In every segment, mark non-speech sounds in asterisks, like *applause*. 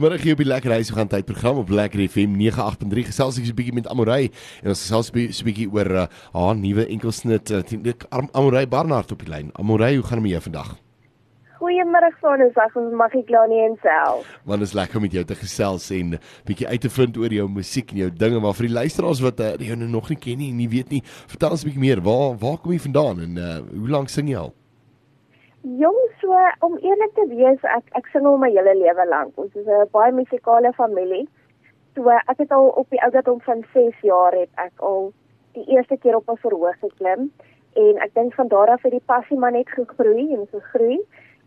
Vanmiddag hier op die Lekker Huis gaan tyd program op Lekker FM 98.3 gesels ek so 'n bietjie met Amorey en ons gesels so 'n bietjie oor uh, haar nuwe enkelsnit uh, Amorey Barnard op die lyn. Amorey, hoe gaan dit met jou vandag? Goeiemôre Sondag, ons mag ek glo nie enself. Want is lekker om met jou te gesels en bietjie uit te vind oor jou musiek en jou dinge maar vir die luisteraars wat uh, jou nou nog nie ken nie en nie weet nie, vertel ons 'n bietjie meer. Waar waar kom jy vandaan en uh, hoe lank sing jy al? Jong, so om eerlik te wees, ek ek sing al my hele lewe lank. Ons is 'n baie musikale familie. So ek het al op die ouderdom van 6 jaar het ek al die eerste keer op 'n verhoog geklim en ek dink van daar af het die passie maar net gegroei en gegroei.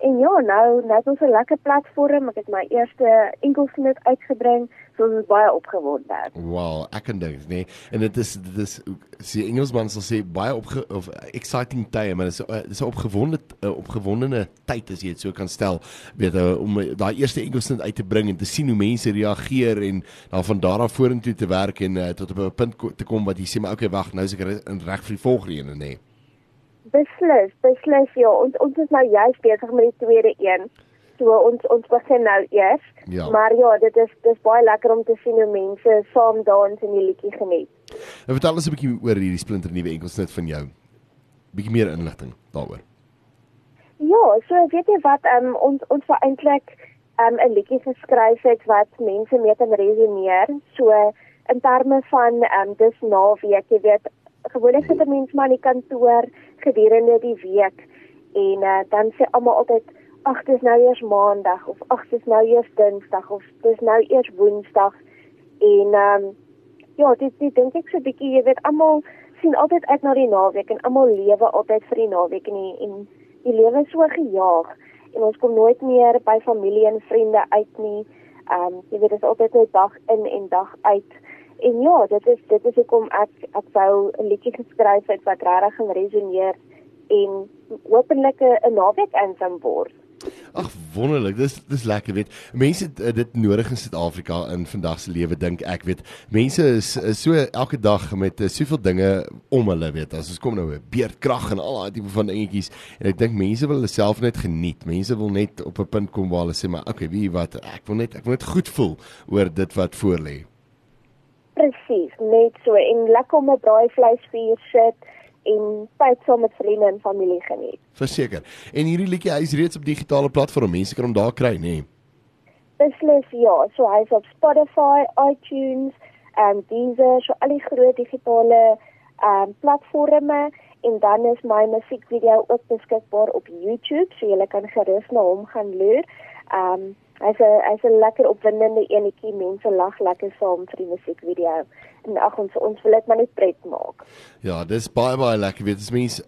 En ja, nou net ons 'n lekker platform. Ek het my eerste enkelsnit uitgebring, so ons is baie opgewonde. Wow, ek kan dink, nee. En dit is dit is sê Engelsman sal sê baie op of exciting time, maar dit is 'n opgewonde opgewondene tyd as jy dit so kan stel, weet jy, om daai eerste enkelsnit uit te bring en te sien hoe mense reageer en dan van daar af vorentoe te werk en uh, tot op 'n punt te kom wat jy sê maar okay, wag, nou is ek reg vir die volgende een, nee. Beslis, beslis ja. Ons ons is nou juist besig met die tweede een. So ons ons begin nou eers. Ja. Maar ja, dit is dis baie lekker om te sien hoe mense saam dans en die liedjie geniet. En vertel ons 'n bietjie oor hierdie splinter nuwe enkelsnit van jou. Bietjie meer inligting daaroor. Ja, so weet jy wat um, ons ons wou eintlik um, 'n liedjie geskryf het wat mense mee kan resoneer. So in terme van um, dis naweek, jy weet gewoonlik sit 'n mens maar in die kantoor gedurende die week. En uh, dan sê almal altyd ag dis nou eers maandag of ag dis nou eers dinsdag of dis nou eers woensdag. En um, ja dit dit dink ek so bietjie jy weet almal sien altyd uit na die naweek en almal lewe altyd vir die naweek en die, en die lewe is so gejaag. En ons kom nooit meer by familie en vriende uit nie. Ehm um, jy weet dit is altyd net dag in en dag uit en ja, dit is dit is hoekom ek ek wou 'n liedjie geskryf het wat regtig gaan resoneer en hopelik 'n naweek insam word. Ag wonderlik, dis dis lekker weet. Mense dit, dit nodig in Suid-Afrika in vandag se lewe dink ek weet. Mense is, is so elke dag met uh, soveel dinge om hulle weet. As ons kom nou beerdkrag en al daai tipe van dingetjies en ek dink mense wil hulle self net geniet. Mense wil net op 'n punt kom waar hulle sê maar okay, wie wat ek wil net ek wil net goed voel oor dit wat voor lê. Presies, net so en lekker om 'n braaivleisvuur sit en tyd saam met vriende en familie geniet. Verseker. En hierdie liedjie hy is reeds op digitale platforms, mense kan hom daar kry, nê? Nee? Beslis ja, so hy's op Spotify, iTunes en Deezer, so al die groot digitale ehm um, platforms en dan is my musiekvideo ook beskikbaar op YouTube, so jy kan gerus na hom gaan loer. Ehm um, Hy's 'n hy's 'n lekker opwindende enetjie. Mense lag lekker saam vir die musiekvideo. En ag ons ons wil dit maar net pret maak. Ja, dis baie baie lekker. Weet jy mense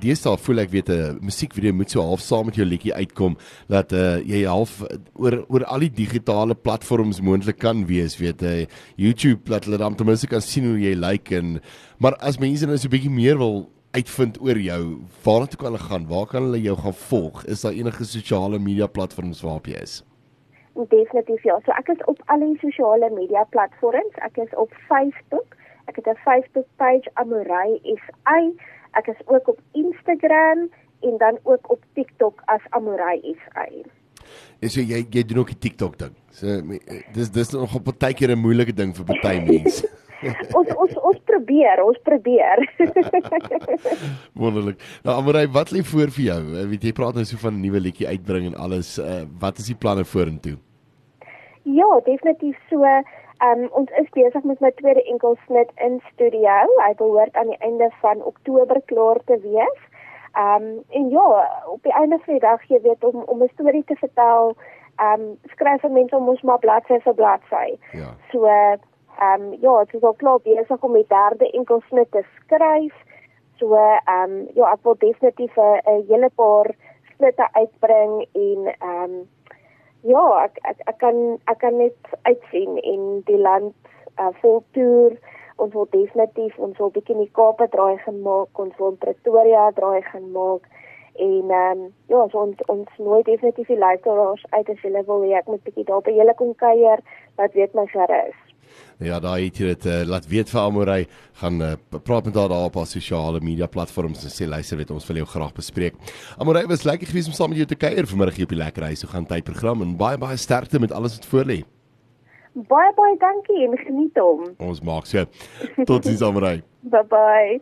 deesdae voel ek weet 'n musiekvideo moet so half saam met jou liedjie uitkom dat uh, jy half oor oor al die digitale platforms moontlik kan wees, weet jy. YouTube laat hulle dan ten minste kan sien hoe jy lyk like en maar as mense nou so 'n bietjie meer wil uitvind oor jou, waar toe kan hulle gaan? Waar kan hulle jou gaan volg? Is daar enige sosiale media platforms waarop jy is? Definitief ja. So ek is op al die sosiale media platforms. Ek is op Facebook. Ek het 'n Facebook page Amorey SA. Ek is ook op Instagram en dan ook op TikTok as Amorey SA. Is so jy jy doen ook die TikTok ding. So dis dis nog op 'n tydjie 'n moeilike ding vir baie mense. *laughs* *laughs* ons ons ons probeer, ons probeer. *laughs* Wonderlik. Nou Amorey, wat lê voor vir jou? Uh, weet jy praat nou so van 'n nuwe liedjie uitbring en alles. Uh, wat is die planne vorentoe? Ja, definitief so. Um, ons is besig met my tweede enkelsnit in studio. Hy behoort aan die einde van Oktober klaar te wees. Um en ja, op die einde van die dag jy weet om om 'n storie te vertel, um skryf vir mense om ons maar bladsy vir bladsy. Ja. So Ehm um, ja, ek is al klaar besig om die derde enkelsnit te skryf. So ehm um, ja, ek wil definitief 'n hele paar snitte uitbring en ehm um, ja, ek, ek ek kan ek kan net uitsien in die land uh, vol toer. Ons wil definitief ons wil bietjie in die Kaap draai gaan maak, ons wil Pretoria draai gaan maak En ehm um, ja, so ons ons nooi definitief die luisteraars uit as hulle wil hê ek moet bietjie daar by julle kom kuier, laat weet my gerus. Ja, daai het jy dit uh, laat weet vir Amorey gaan uh, praat met haar daar op haar sosiale media platforms en sê luister weet ons wil jou graag bespreek. Amorey was lekker gewees om saam met jou te kuier vanmiddag hier op die lekker huis. So gaan tydprogram en baie baie sterkte met alles wat voor lê. Baie baie dankie en geniet hom. Ons maak so. Totsiens Amorey. *laughs* bye bye.